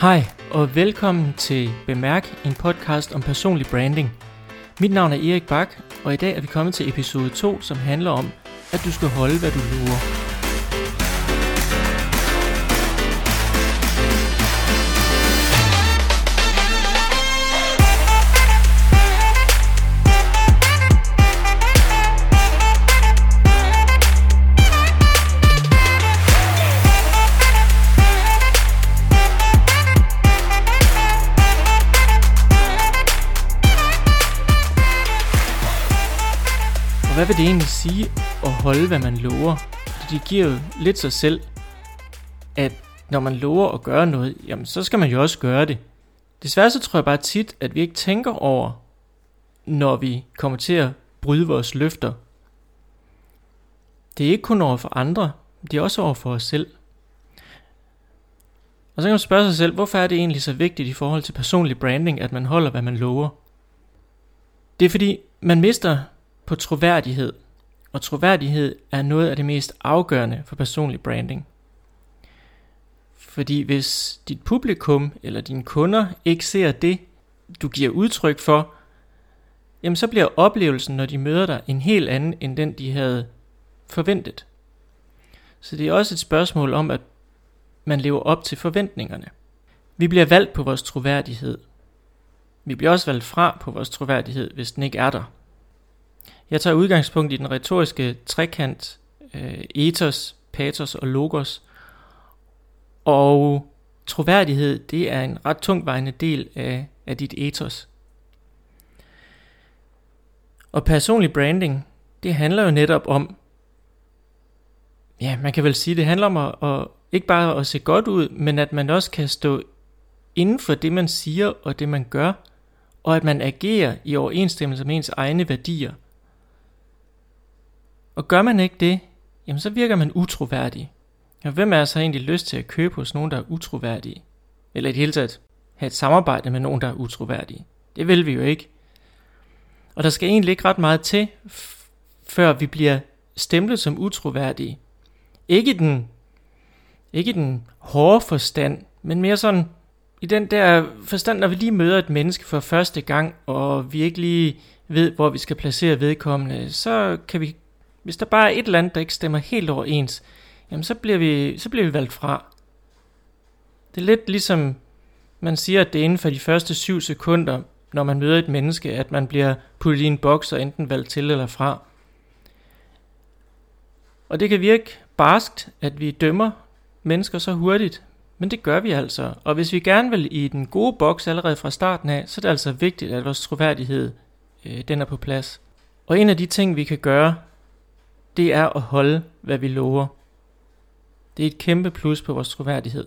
Hej og velkommen til Bemærk, en podcast om personlig branding. Mit navn er Erik Bak, og i dag er vi kommet til episode 2, som handler om, at du skal holde, hvad du lover. Vil det egentlig sige at holde, hvad man lover? Det giver jo lidt sig selv, at når man lover at gøre noget, jamen så skal man jo også gøre det. Desværre så tror jeg bare tit, at vi ikke tænker over, når vi kommer til at bryde vores løfter. Det er ikke kun over for andre, det er også over for os selv. Og så kan man spørge sig selv, hvorfor er det egentlig så vigtigt i forhold til personlig branding, at man holder, hvad man lover? Det er fordi, man mister på troværdighed, og troværdighed er noget af det mest afgørende for personlig branding. Fordi hvis dit publikum eller dine kunder ikke ser det, du giver udtryk for, jamen så bliver oplevelsen, når de møder dig, en helt anden end den, de havde forventet. Så det er også et spørgsmål om, at man lever op til forventningerne. Vi bliver valgt på vores troværdighed. Vi bliver også valgt fra på vores troværdighed, hvis den ikke er der. Jeg tager udgangspunkt i den retoriske trekant øh, ethos, pathos og logos. Og troværdighed, det er en ret tungvejende del af, af dit ethos. Og personlig branding, det handler jo netop om, ja, man kan vel sige, det handler om at, at ikke bare at se godt ud, men at man også kan stå inden for det, man siger og det, man gør, og at man agerer i overensstemmelse med ens egne værdier – og gør man ikke det, jamen så virker man utroværdig. Og hvem er så egentlig lyst til at købe hos nogen, der er utroværdige? Eller i det hele taget have et samarbejde med nogen, der er utroværdige? Det vil vi jo ikke. Og der skal egentlig ikke ret meget til, før vi bliver stemplet som utroværdige. Ikke den, ikke den hårde forstand, men mere sådan i den der forstand, når vi lige møder et menneske for første gang, og vi ikke lige ved, hvor vi skal placere vedkommende, så kan vi hvis der bare er et eller andet, der ikke stemmer helt overens, jamen så bliver vi, så bliver vi valgt fra. Det er lidt ligesom, man siger, at det er inden for de første syv sekunder, når man møder et menneske, at man bliver puttet i en boks og enten valgt til eller fra. Og det kan virke barskt, at vi dømmer mennesker så hurtigt, men det gør vi altså. Og hvis vi gerne vil i den gode boks allerede fra starten af, så er det altså vigtigt, at vores troværdighed øh, den er på plads. Og en af de ting, vi kan gøre, det er at holde, hvad vi lover. Det er et kæmpe plus på vores troværdighed.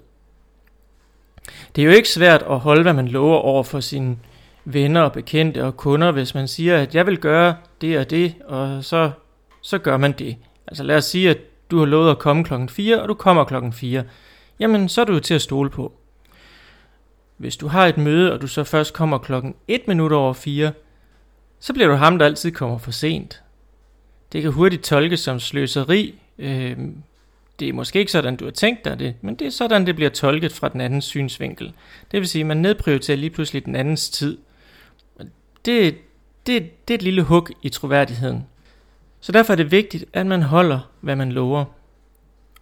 Det er jo ikke svært at holde, hvad man lover over for sine venner og bekendte og kunder, hvis man siger, at jeg vil gøre det og det, og så, så gør man det. Altså lad os sige, at du har lovet at komme klokken 4, og du kommer klokken 4. Jamen, så er du jo til at stole på. Hvis du har et møde, og du så først kommer klokken 1 minut over 4, så bliver du ham, der altid kommer for sent. Det kan hurtigt tolkes som sløseri. Øh, det er måske ikke sådan, du har tænkt dig det, men det er sådan, det bliver tolket fra den andens synsvinkel. Det vil sige, at man nedprioriterer lige pludselig den andens tid. Det, det, det er et lille hug i troværdigheden. Så derfor er det vigtigt, at man holder, hvad man lover.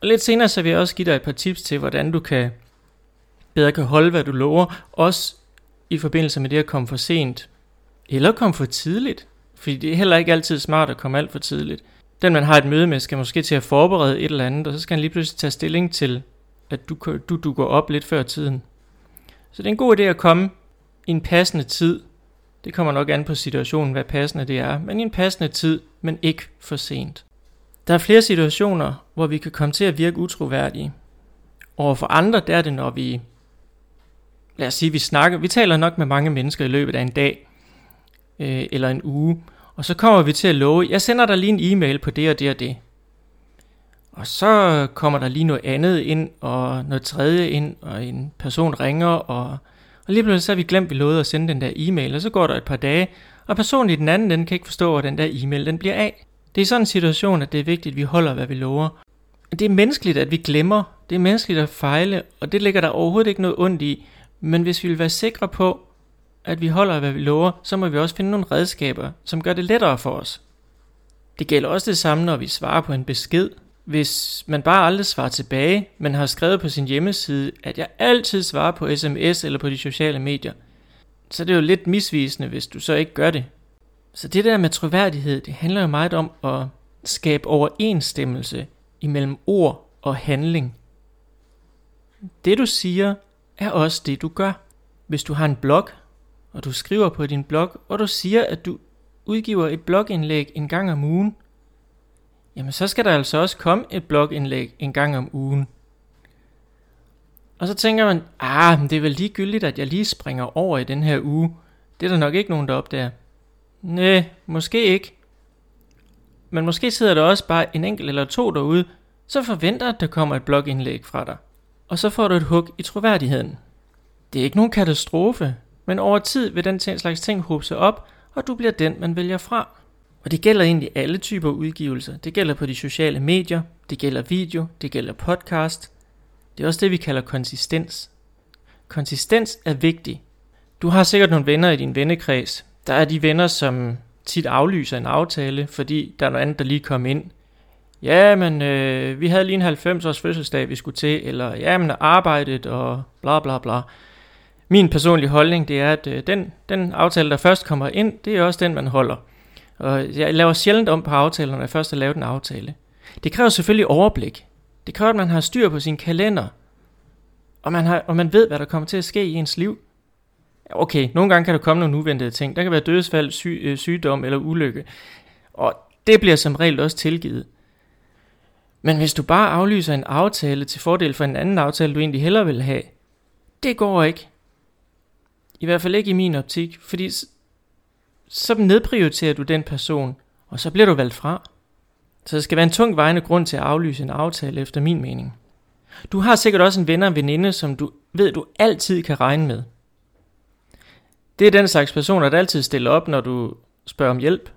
Og lidt senere så vil jeg også give dig et par tips til, hvordan du kan bedre kan holde, hvad du lover, også i forbindelse med det at komme for sent, eller komme for tidligt. Fordi det er heller ikke altid smart at komme alt for tidligt. Den man har et møde med skal måske til at forberede et eller andet, og så skal han lige pludselig tage stilling til, at du, du, du går op lidt før tiden. Så det er en god idé at komme i en passende tid. Det kommer nok an på situationen, hvad passende det er, men i en passende tid, men ikke for sent. Der er flere situationer, hvor vi kan komme til at virke utroværdige. Og for andre, der er det, når vi, lad os sige, vi snakker, vi taler nok med mange mennesker i løbet af en dag, øh, eller en uge, og så kommer vi til at love, jeg sender dig lige en e-mail på det og det og det. Og så kommer der lige noget andet ind, og noget tredje ind, og en person ringer, og, og lige pludselig så har vi glemt, at vi lovede at sende den der e-mail, og så går der et par dage, og personen i den anden, den kan ikke forstå, at den der e-mail, den bliver af. Det er sådan en situation, at det er vigtigt, at vi holder, hvad vi lover. Det er menneskeligt, at vi glemmer. Det er menneskeligt at fejle, og det ligger der overhovedet ikke noget ondt i. Men hvis vi vil være sikre på, at vi holder, hvad vi lover, så må vi også finde nogle redskaber, som gør det lettere for os. Det gælder også det samme, når vi svarer på en besked. Hvis man bare aldrig svarer tilbage, men har skrevet på sin hjemmeside, at jeg altid svarer på sms eller på de sociale medier, så det er jo lidt misvisende, hvis du så ikke gør det. Så det der med troværdighed, det handler jo meget om at skabe overensstemmelse imellem ord og handling. Det du siger, er også det du gør. Hvis du har en blog, og du skriver på din blog, og du siger, at du udgiver et blogindlæg en gang om ugen, jamen så skal der altså også komme et blogindlæg en gang om ugen. Og så tænker man, ah, men det er vel ligegyldigt, at jeg lige springer over i den her uge. Det er der nok ikke nogen, der opdager. Nej, måske ikke. Men måske sidder der også bare en enkelt eller to derude, så forventer at der kommer et blogindlæg fra dig. Og så får du et hug i troværdigheden. Det er ikke nogen katastrofe, men over tid vil den slags ting hobe sig op, og du bliver den, man vælger fra. Og det gælder egentlig alle typer udgivelser. Det gælder på de sociale medier, det gælder video, det gælder podcast. Det er også det, vi kalder konsistens. Konsistens er vigtig. Du har sikkert nogle venner i din vennekreds. Der er de venner, som tit aflyser en aftale, fordi der er noget andet, der lige kom ind. Ja, men øh, vi havde lige en 90 års fødselsdag, vi skulle til, eller ja, men arbejdet og bla bla bla. Min personlige holdning, det er, at øh, den, den aftale, der først kommer ind, det er også den, man holder. Og jeg laver sjældent om på aftaler, når jeg først har lavet en aftale. Det kræver selvfølgelig overblik. Det kræver, at man har styr på sin kalender. Og man, har, og man ved, hvad der kommer til at ske i ens liv. Okay, nogle gange kan der komme nogle uventede ting. Der kan være dødsfald, syg, øh, sygdom eller ulykke. Og det bliver som regel også tilgivet. Men hvis du bare aflyser en aftale til fordel for en anden aftale, du egentlig hellere vil have, det går ikke. I hvert fald ikke i min optik, fordi så nedprioriterer du den person, og så bliver du valgt fra. Så der skal være en tung vejende grund til at aflyse en aftale, efter min mening. Du har sikkert også en venner og veninde, som du ved, du altid kan regne med. Det er den slags personer, der altid stiller op, når du spørger om hjælp.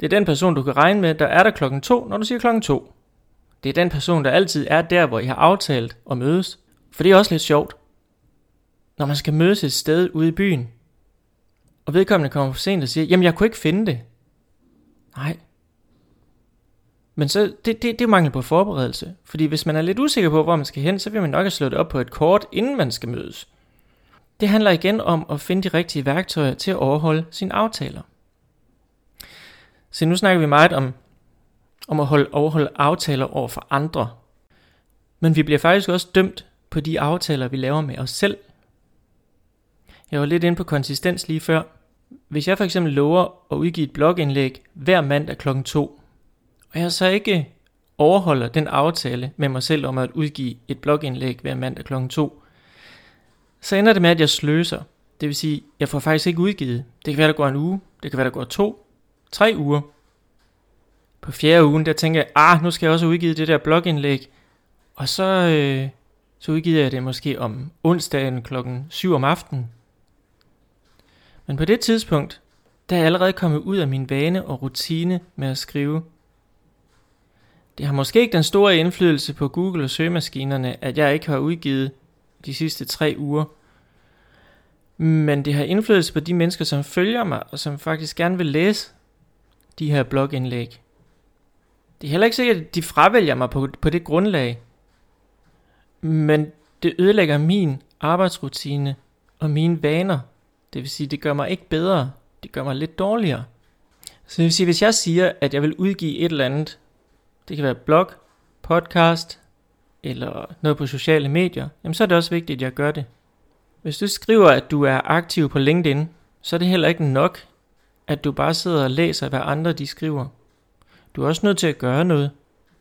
Det er den person, du kan regne med, der er der klokken to, når du siger klokken to. Det er den person, der altid er der, hvor I har aftalt at mødes. For det er også lidt sjovt. Når man skal mødes et sted ude i byen, og vedkommende kommer for sent og siger, jamen jeg kunne ikke finde det. Nej. Men så, det, det, det er mangel på forberedelse. Fordi hvis man er lidt usikker på, hvor man skal hen, så vil man nok have slået op på et kort, inden man skal mødes. Det handler igen om at finde de rigtige værktøjer til at overholde sine aftaler. Så nu snakker vi meget om, om at holde, overholde aftaler over for andre. Men vi bliver faktisk også dømt på de aftaler, vi laver med os selv. Jeg var lidt inde på konsistens lige før. Hvis jeg for eksempel lover at udgive et blogindlæg hver mandag kl. 2, og jeg så ikke overholder den aftale med mig selv om at udgive et blogindlæg hver mandag kl. 2, så ender det med, at jeg sløser. Det vil sige, jeg får faktisk ikke udgivet. Det kan være, der går en uge. Det kan være, der går to, tre uger. På fjerde ugen, der tænker jeg, ah, nu skal jeg også udgive det der blogindlæg. Og så, øh, så udgiver jeg det måske om onsdagen klokken 7 om aftenen. Men på det tidspunkt, der er jeg allerede kommet ud af min vane og rutine med at skrive. Det har måske ikke den store indflydelse på Google og søgemaskinerne, at jeg ikke har udgivet de sidste tre uger. Men det har indflydelse på de mennesker, som følger mig, og som faktisk gerne vil læse de her blogindlæg. Det er heller ikke sikkert, at de fravælger mig på, på det grundlag. Men det ødelægger min arbejdsrutine og mine vaner. Det vil sige, det gør mig ikke bedre. Det gør mig lidt dårligere. Så det vil sige, hvis jeg siger, at jeg vil udgive et eller andet, det kan være blog, podcast, eller noget på sociale medier, jamen så er det også vigtigt, at jeg gør det. Hvis du skriver, at du er aktiv på LinkedIn, så er det heller ikke nok, at du bare sidder og læser, hvad andre de skriver. Du er også nødt til at gøre noget.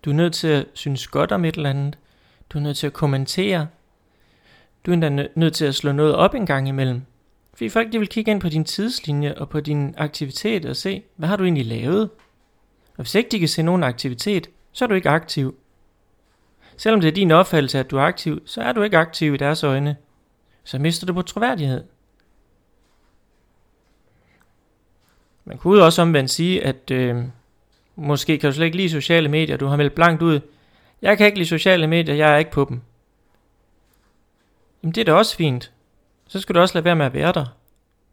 Du er nødt til at synes godt om et eller andet. Du er nødt til at kommentere. Du er endda nødt til at slå noget op en gang imellem. Fordi folk de vil kigge ind på din tidslinje og på din aktivitet og se, hvad har du egentlig lavet? Og hvis ikke de kan se nogen aktivitet, så er du ikke aktiv. Selvom det er din opfattelse, at du er aktiv, så er du ikke aktiv i deres øjne. Så mister du på troværdighed. Man kunne også omvendt sige, at øh, måske kan du slet ikke lide sociale medier, du har meldt blankt ud. Jeg kan ikke lide sociale medier, jeg er ikke på dem. jamen det er da også fint. Så skal du også lade være med at være der.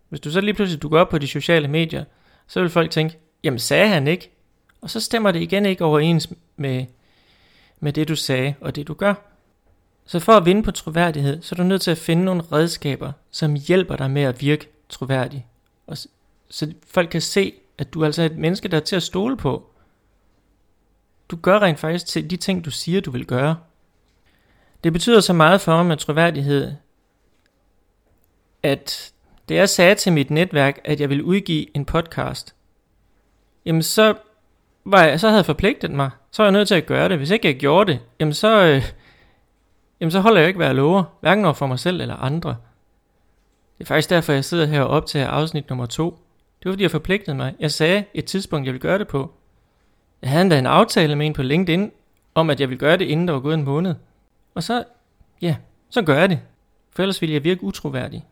Hvis du så lige pludselig dukker op på de sociale medier, så vil folk tænke, jamen sagde han ikke? Og så stemmer det igen ikke overens med, med det du sagde og det du gør. Så for at vinde på troværdighed, så er du nødt til at finde nogle redskaber, som hjælper dig med at virke troværdig. Og så folk kan se, at du altså er et menneske, der er til at stole på. Du gør rent faktisk til de ting, du siger, du vil gøre. Det betyder så meget for mig med troværdighed, at da jeg sagde til mit netværk, at jeg ville udgive en podcast, jamen så, var jeg, så havde jeg forpligtet mig. Så var jeg nødt til at gøre det. Hvis ikke jeg gjorde det, jamen så, øh, jamen så holder jeg ikke, hvad jeg lover. Hverken over for mig selv eller andre. Det er faktisk derfor, jeg sidder her og optager afsnit nummer to. Det var fordi, jeg forpligtede mig. Jeg sagde et tidspunkt, jeg ville gøre det på. Jeg havde endda en aftale med en på LinkedIn, om at jeg ville gøre det, inden der var gået en måned. Og så, ja, så gør jeg det. For ellers ville jeg virke utroværdig.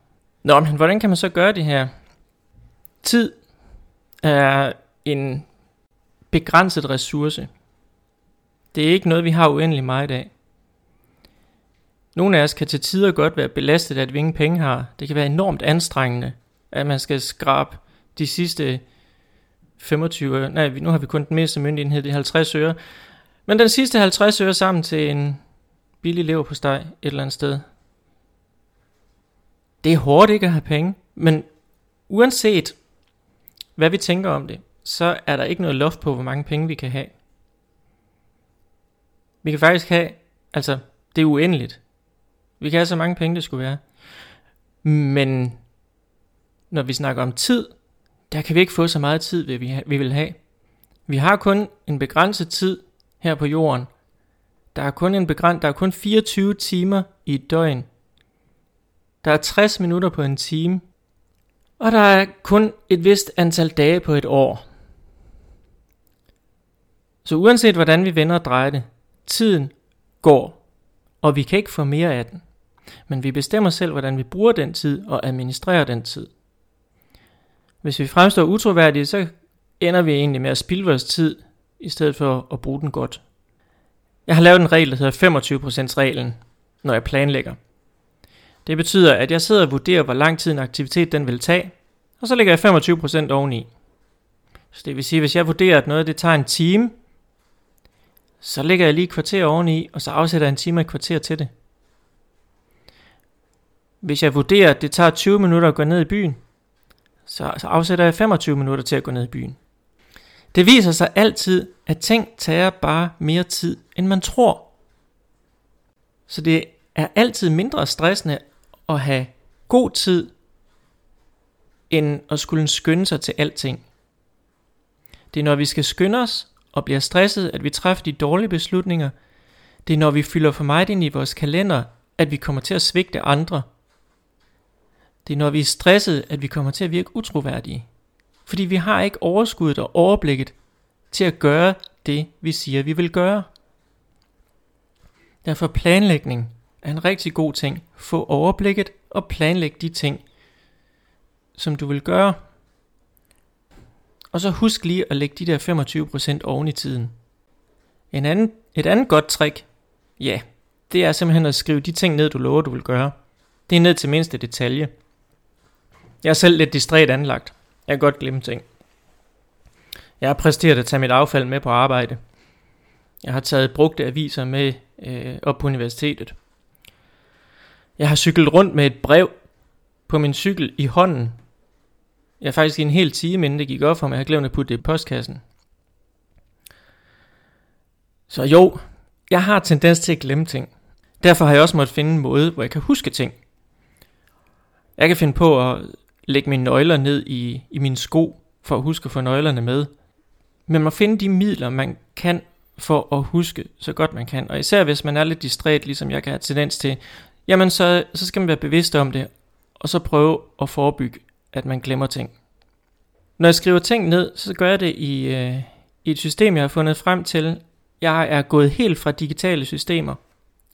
Nå, men hvordan kan man så gøre det her? Tid er en begrænset ressource. Det er ikke noget, vi har uendelig meget af. Nogle af os kan til tider godt være belastet af, at vi ingen penge har. Det kan være enormt anstrengende, at man skal skrabe de sidste 25 Nej, nu har vi kun den meste myndighed, det er 50 øre. Men den sidste 50 øre sammen til en billig lever på steg et eller andet sted. Det er hårdt ikke at have penge, men uanset hvad vi tænker om det, så er der ikke noget loft på, hvor mange penge vi kan have. Vi kan faktisk have, altså det er uendeligt. Vi kan have så mange penge, det skulle være. Men når vi snakker om tid, der kan vi ikke få så meget tid, vi, vi vil have. Vi har kun en begrænset tid her på jorden. Der er kun en begræns, der er kun 24 timer i et døgn. Der er 60 minutter på en time. Og der er kun et vist antal dage på et år. Så uanset hvordan vi vender og drejer det, tiden går, og vi kan ikke få mere af den. Men vi bestemmer selv, hvordan vi bruger den tid og administrerer den tid. Hvis vi fremstår utroværdige, så ender vi egentlig med at spilde vores tid, i stedet for at bruge den godt. Jeg har lavet en regel, der hedder 25% reglen, når jeg planlægger. Det betyder, at jeg sidder og vurderer, hvor lang tid en aktivitet den vil tage, og så lægger jeg 25% oveni. Så det vil sige, at hvis jeg vurderer, at noget det tager en time, så lægger jeg lige et kvarter oveni, og så afsætter jeg en time og et kvarter til det. Hvis jeg vurderer, at det tager 20 minutter at gå ned i byen, så, så afsætter jeg 25 minutter til at gå ned i byen. Det viser sig altid, at ting tager bare mere tid, end man tror. Så det er altid mindre stressende at have god tid, end at skulle skynde sig til alting. Det er når vi skal skynde os og bliver stresset, at vi træffer de dårlige beslutninger. Det er når vi fylder for meget ind i vores kalender, at vi kommer til at svigte andre – det er når vi er stresset, at vi kommer til at virke utroværdige. Fordi vi har ikke overskuddet og overblikket til at gøre det, vi siger, vi vil gøre. Derfor planlægning er en rigtig god ting. Få overblikket og planlæg de ting, som du vil gøre. Og så husk lige at lægge de der 25% oven i tiden. En anden, et andet godt trick, ja, det er simpelthen at skrive de ting ned, du lover, du vil gøre. Det er ned til mindste detalje. Jeg er selv lidt distræt anlagt. Jeg kan godt glemme ting. Jeg har præsteret at tage mit affald med på arbejde. Jeg har taget brugte aviser med øh, op på universitetet. Jeg har cyklet rundt med et brev på min cykel i hånden. Jeg har faktisk i en hel time, inden det gik op for mig, jeg har glemt at putte det i postkassen. Så jo, jeg har tendens til at glemme ting. Derfor har jeg også måttet finde en måde, hvor jeg kan huske ting. Jeg kan finde på at lægge mine nøgler ned i, i mine sko, for at huske at få nøglerne med. Men man må finde de midler, man kan for at huske så godt man kan. Og især hvis man er lidt distræt, ligesom jeg kan have tendens til, jamen så, så skal man være bevidst om det, og så prøve at forebygge, at man glemmer ting. Når jeg skriver ting ned, så gør jeg det i, øh, i et system, jeg har fundet frem til. Jeg er gået helt fra digitale systemer.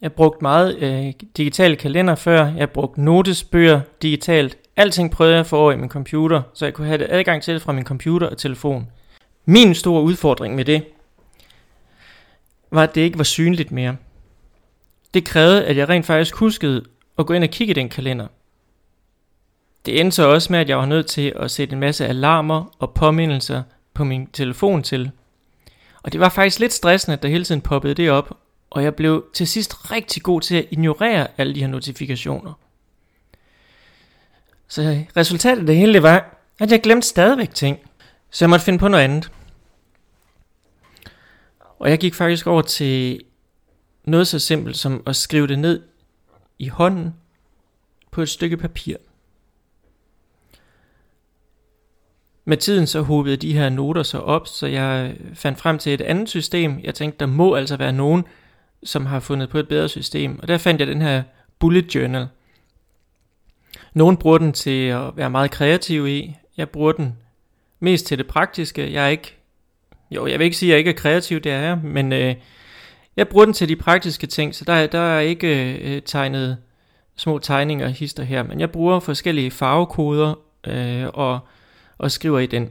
Jeg har brugt meget øh, digitale kalender før. Jeg har brugt notesbøger digitalt. Alting prøvede jeg at få over i min computer, så jeg kunne have det adgang til det fra min computer og telefon. Min store udfordring med det, var at det ikke var synligt mere. Det krævede, at jeg rent faktisk huskede at gå ind og kigge i den kalender. Det endte så også med, at jeg var nødt til at sætte en masse alarmer og påmindelser på min telefon til. Og det var faktisk lidt stressende, at der hele tiden poppede det op, og jeg blev til sidst rigtig god til at ignorere alle de her notifikationer. Så resultatet af det hele var, at jeg glemte stadigvæk ting, så jeg måtte finde på noget andet. Og jeg gik faktisk over til noget så simpelt som at skrive det ned i hånden på et stykke papir. Med tiden så hobede de her noter så op, så jeg fandt frem til et andet system. Jeg tænkte, der må altså være nogen, som har fundet på et bedre system. Og der fandt jeg den her bullet journal. Nogen bruger den til at være meget kreativ i. Jeg bruger den mest til det praktiske. Jeg er ikke, jo, jeg vil ikke sige, at jeg ikke er kreativ, det er jeg, men øh, jeg bruger den til de praktiske ting, så der, der er ikke øh, tegnet små tegninger og hister her, men jeg bruger forskellige farvekoder øh, og, og skriver i den.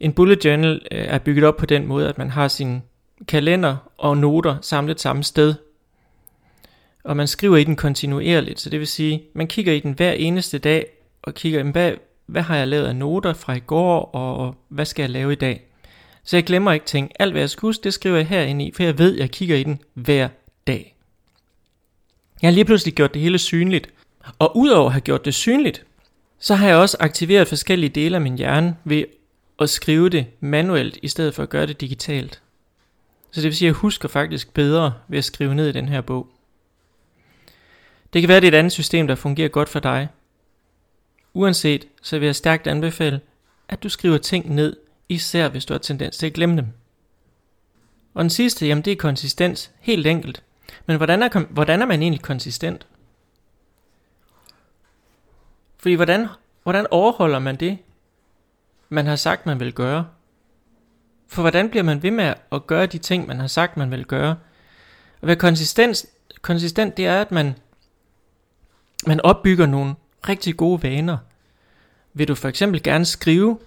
En bullet journal øh, er bygget op på den måde, at man har sin kalender og noter samlet samme sted. Og man skriver i den kontinuerligt, så det vil sige, man kigger i den hver eneste dag, og kigger, hvad, hvad har jeg lavet af noter fra i går, og hvad skal jeg lave i dag. Så jeg glemmer ikke ting. Alt hvad jeg skal huske, det skriver jeg herinde i, for jeg ved, at jeg kigger i den hver dag. Jeg har lige pludselig gjort det hele synligt. Og udover at have gjort det synligt, så har jeg også aktiveret forskellige dele af min hjerne ved at skrive det manuelt, i stedet for at gøre det digitalt. Så det vil sige, at jeg husker faktisk bedre ved at skrive ned i den her bog. Det kan være, at det er et andet system, der fungerer godt for dig. Uanset, så vil jeg stærkt anbefale, at du skriver ting ned, især hvis du har tendens til at glemme dem. Og den sidste, jamen det er konsistens, helt enkelt. Men hvordan er, hvordan er man egentlig konsistent? Fordi hvordan, hvordan overholder man det, man har sagt, man vil gøre? For hvordan bliver man ved med at gøre de ting, man har sagt, man vil gøre? At være konsistent, konsistent det er, at man, man opbygger nogle rigtig gode vaner. Vil du for eksempel gerne skrive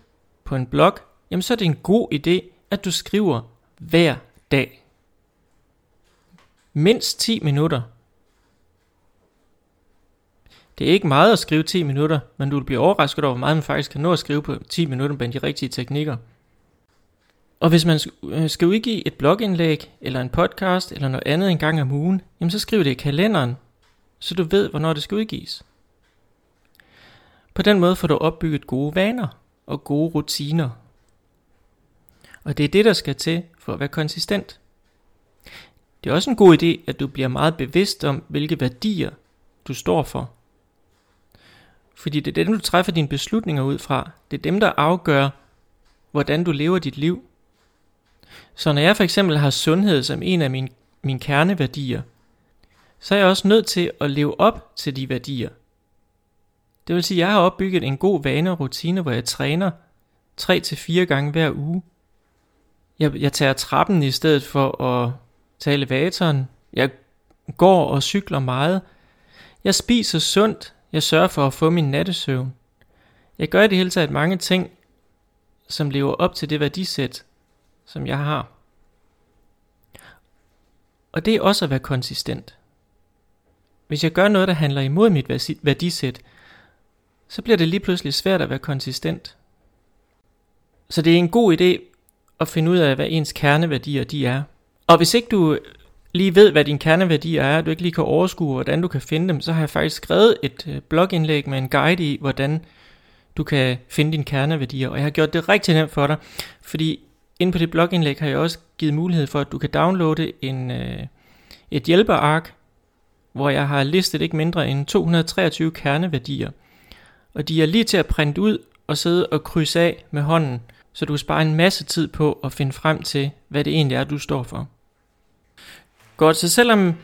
på en blog, jamen så er det en god idé, at du skriver hver dag. Mindst 10 minutter. Det er ikke meget at skrive 10 minutter, men du vil blive overrasket over, hvor meget man faktisk kan nå at skrive på 10 minutter med de rigtige teknikker. Og hvis man øh, skal udgive et blogindlæg, eller en podcast, eller noget andet en gang om ugen, jamen så skriv det i kalenderen, så du ved, hvornår det skal udgives. På den måde får du opbygget gode vaner og gode rutiner. Og det er det, der skal til for at være konsistent. Det er også en god idé, at du bliver meget bevidst om, hvilke værdier du står for. Fordi det er dem, du træffer dine beslutninger ud fra. Det er dem, der afgør, hvordan du lever dit liv. Så når jeg for eksempel har sundhed som en af mine, mine kerneværdier, så er jeg også nødt til at leve op til de værdier. Det vil sige, at jeg har opbygget en god vane og rutine, hvor jeg træner 3-4 gange hver uge. Jeg, jeg tager trappen i stedet for at tage elevatoren. Jeg går og cykler meget. Jeg spiser sundt. Jeg sørger for at få min nattesøvn. Jeg gør i det hele taget mange ting, som lever op til det værdisæt, som jeg har. Og det er også at være konsistent. Hvis jeg gør noget, der handler imod mit værdisæt, så bliver det lige pludselig svært at være konsistent. Så det er en god idé at finde ud af, hvad ens kerneværdier de er. Og hvis ikke du lige ved, hvad dine kerneværdier er, og du ikke lige kan overskue, hvordan du kan finde dem, så har jeg faktisk skrevet et øh, blogindlæg med en guide i, hvordan du kan finde dine kerneværdier. Og jeg har gjort det rigtig nemt for dig, fordi inde på det blogindlæg har jeg også givet mulighed for, at du kan downloade en, øh, et hjælperark, hvor jeg har listet ikke mindre end 223 kerneværdier. Og de er lige til at printe ud og sidde og krydse af med hånden, så du sparer en masse tid på at finde frem til, hvad det egentlig er, du står for. Godt, så selvom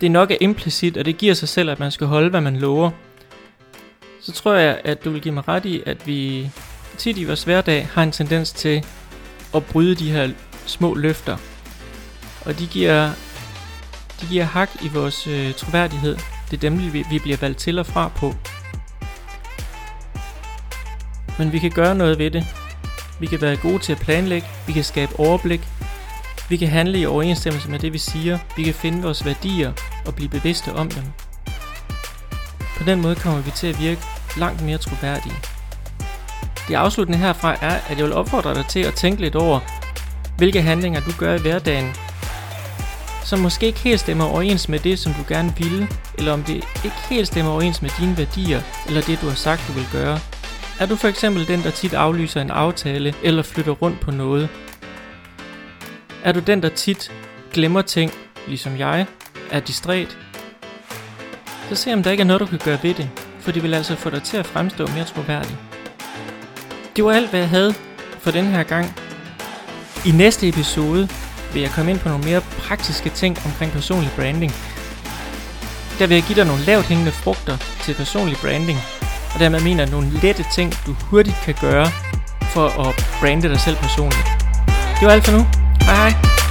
det nok er implicit, og det giver sig selv, at man skal holde, hvad man lover, så tror jeg, at du vil give mig ret i, at vi tit i vores hverdag har en tendens til at bryde de her små løfter. Og de giver, de giver hak i vores øh, troværdighed. Det er dem, vi, vi bliver valgt til og fra på. Men vi kan gøre noget ved det. Vi kan være gode til at planlægge, vi kan skabe overblik, vi kan handle i overensstemmelse med det, vi siger, vi kan finde vores værdier, og blive bevidste om dem. På den måde kommer vi til at virke langt mere troværdige. Det afsluttende herfra er, at jeg vil opfordre dig til at tænke lidt over, hvilke handlinger du gør i hverdagen, som måske ikke helt stemmer overens med det, som du gerne ville, eller om det ikke helt stemmer overens med dine værdier, eller det, du har sagt, du vil gøre. Er du for eksempel den, der tit aflyser en aftale, eller flytter rundt på noget? Er du den, der tit glemmer ting, ligesom jeg, er distræt? Så se om der ikke er noget, du kan gøre ved det, for det vil altså få dig til at fremstå mere troværdig. Det var alt, hvad jeg havde for den her gang. I næste episode vil jeg komme ind på nogle mere praktiske ting omkring personlig branding. Der vil jeg give dig nogle lavt hængende frugter til personlig branding, og dermed mener nogle lette ting, du hurtigt kan gøre for at brande dig selv personligt. Det var alt for nu. Hej hej.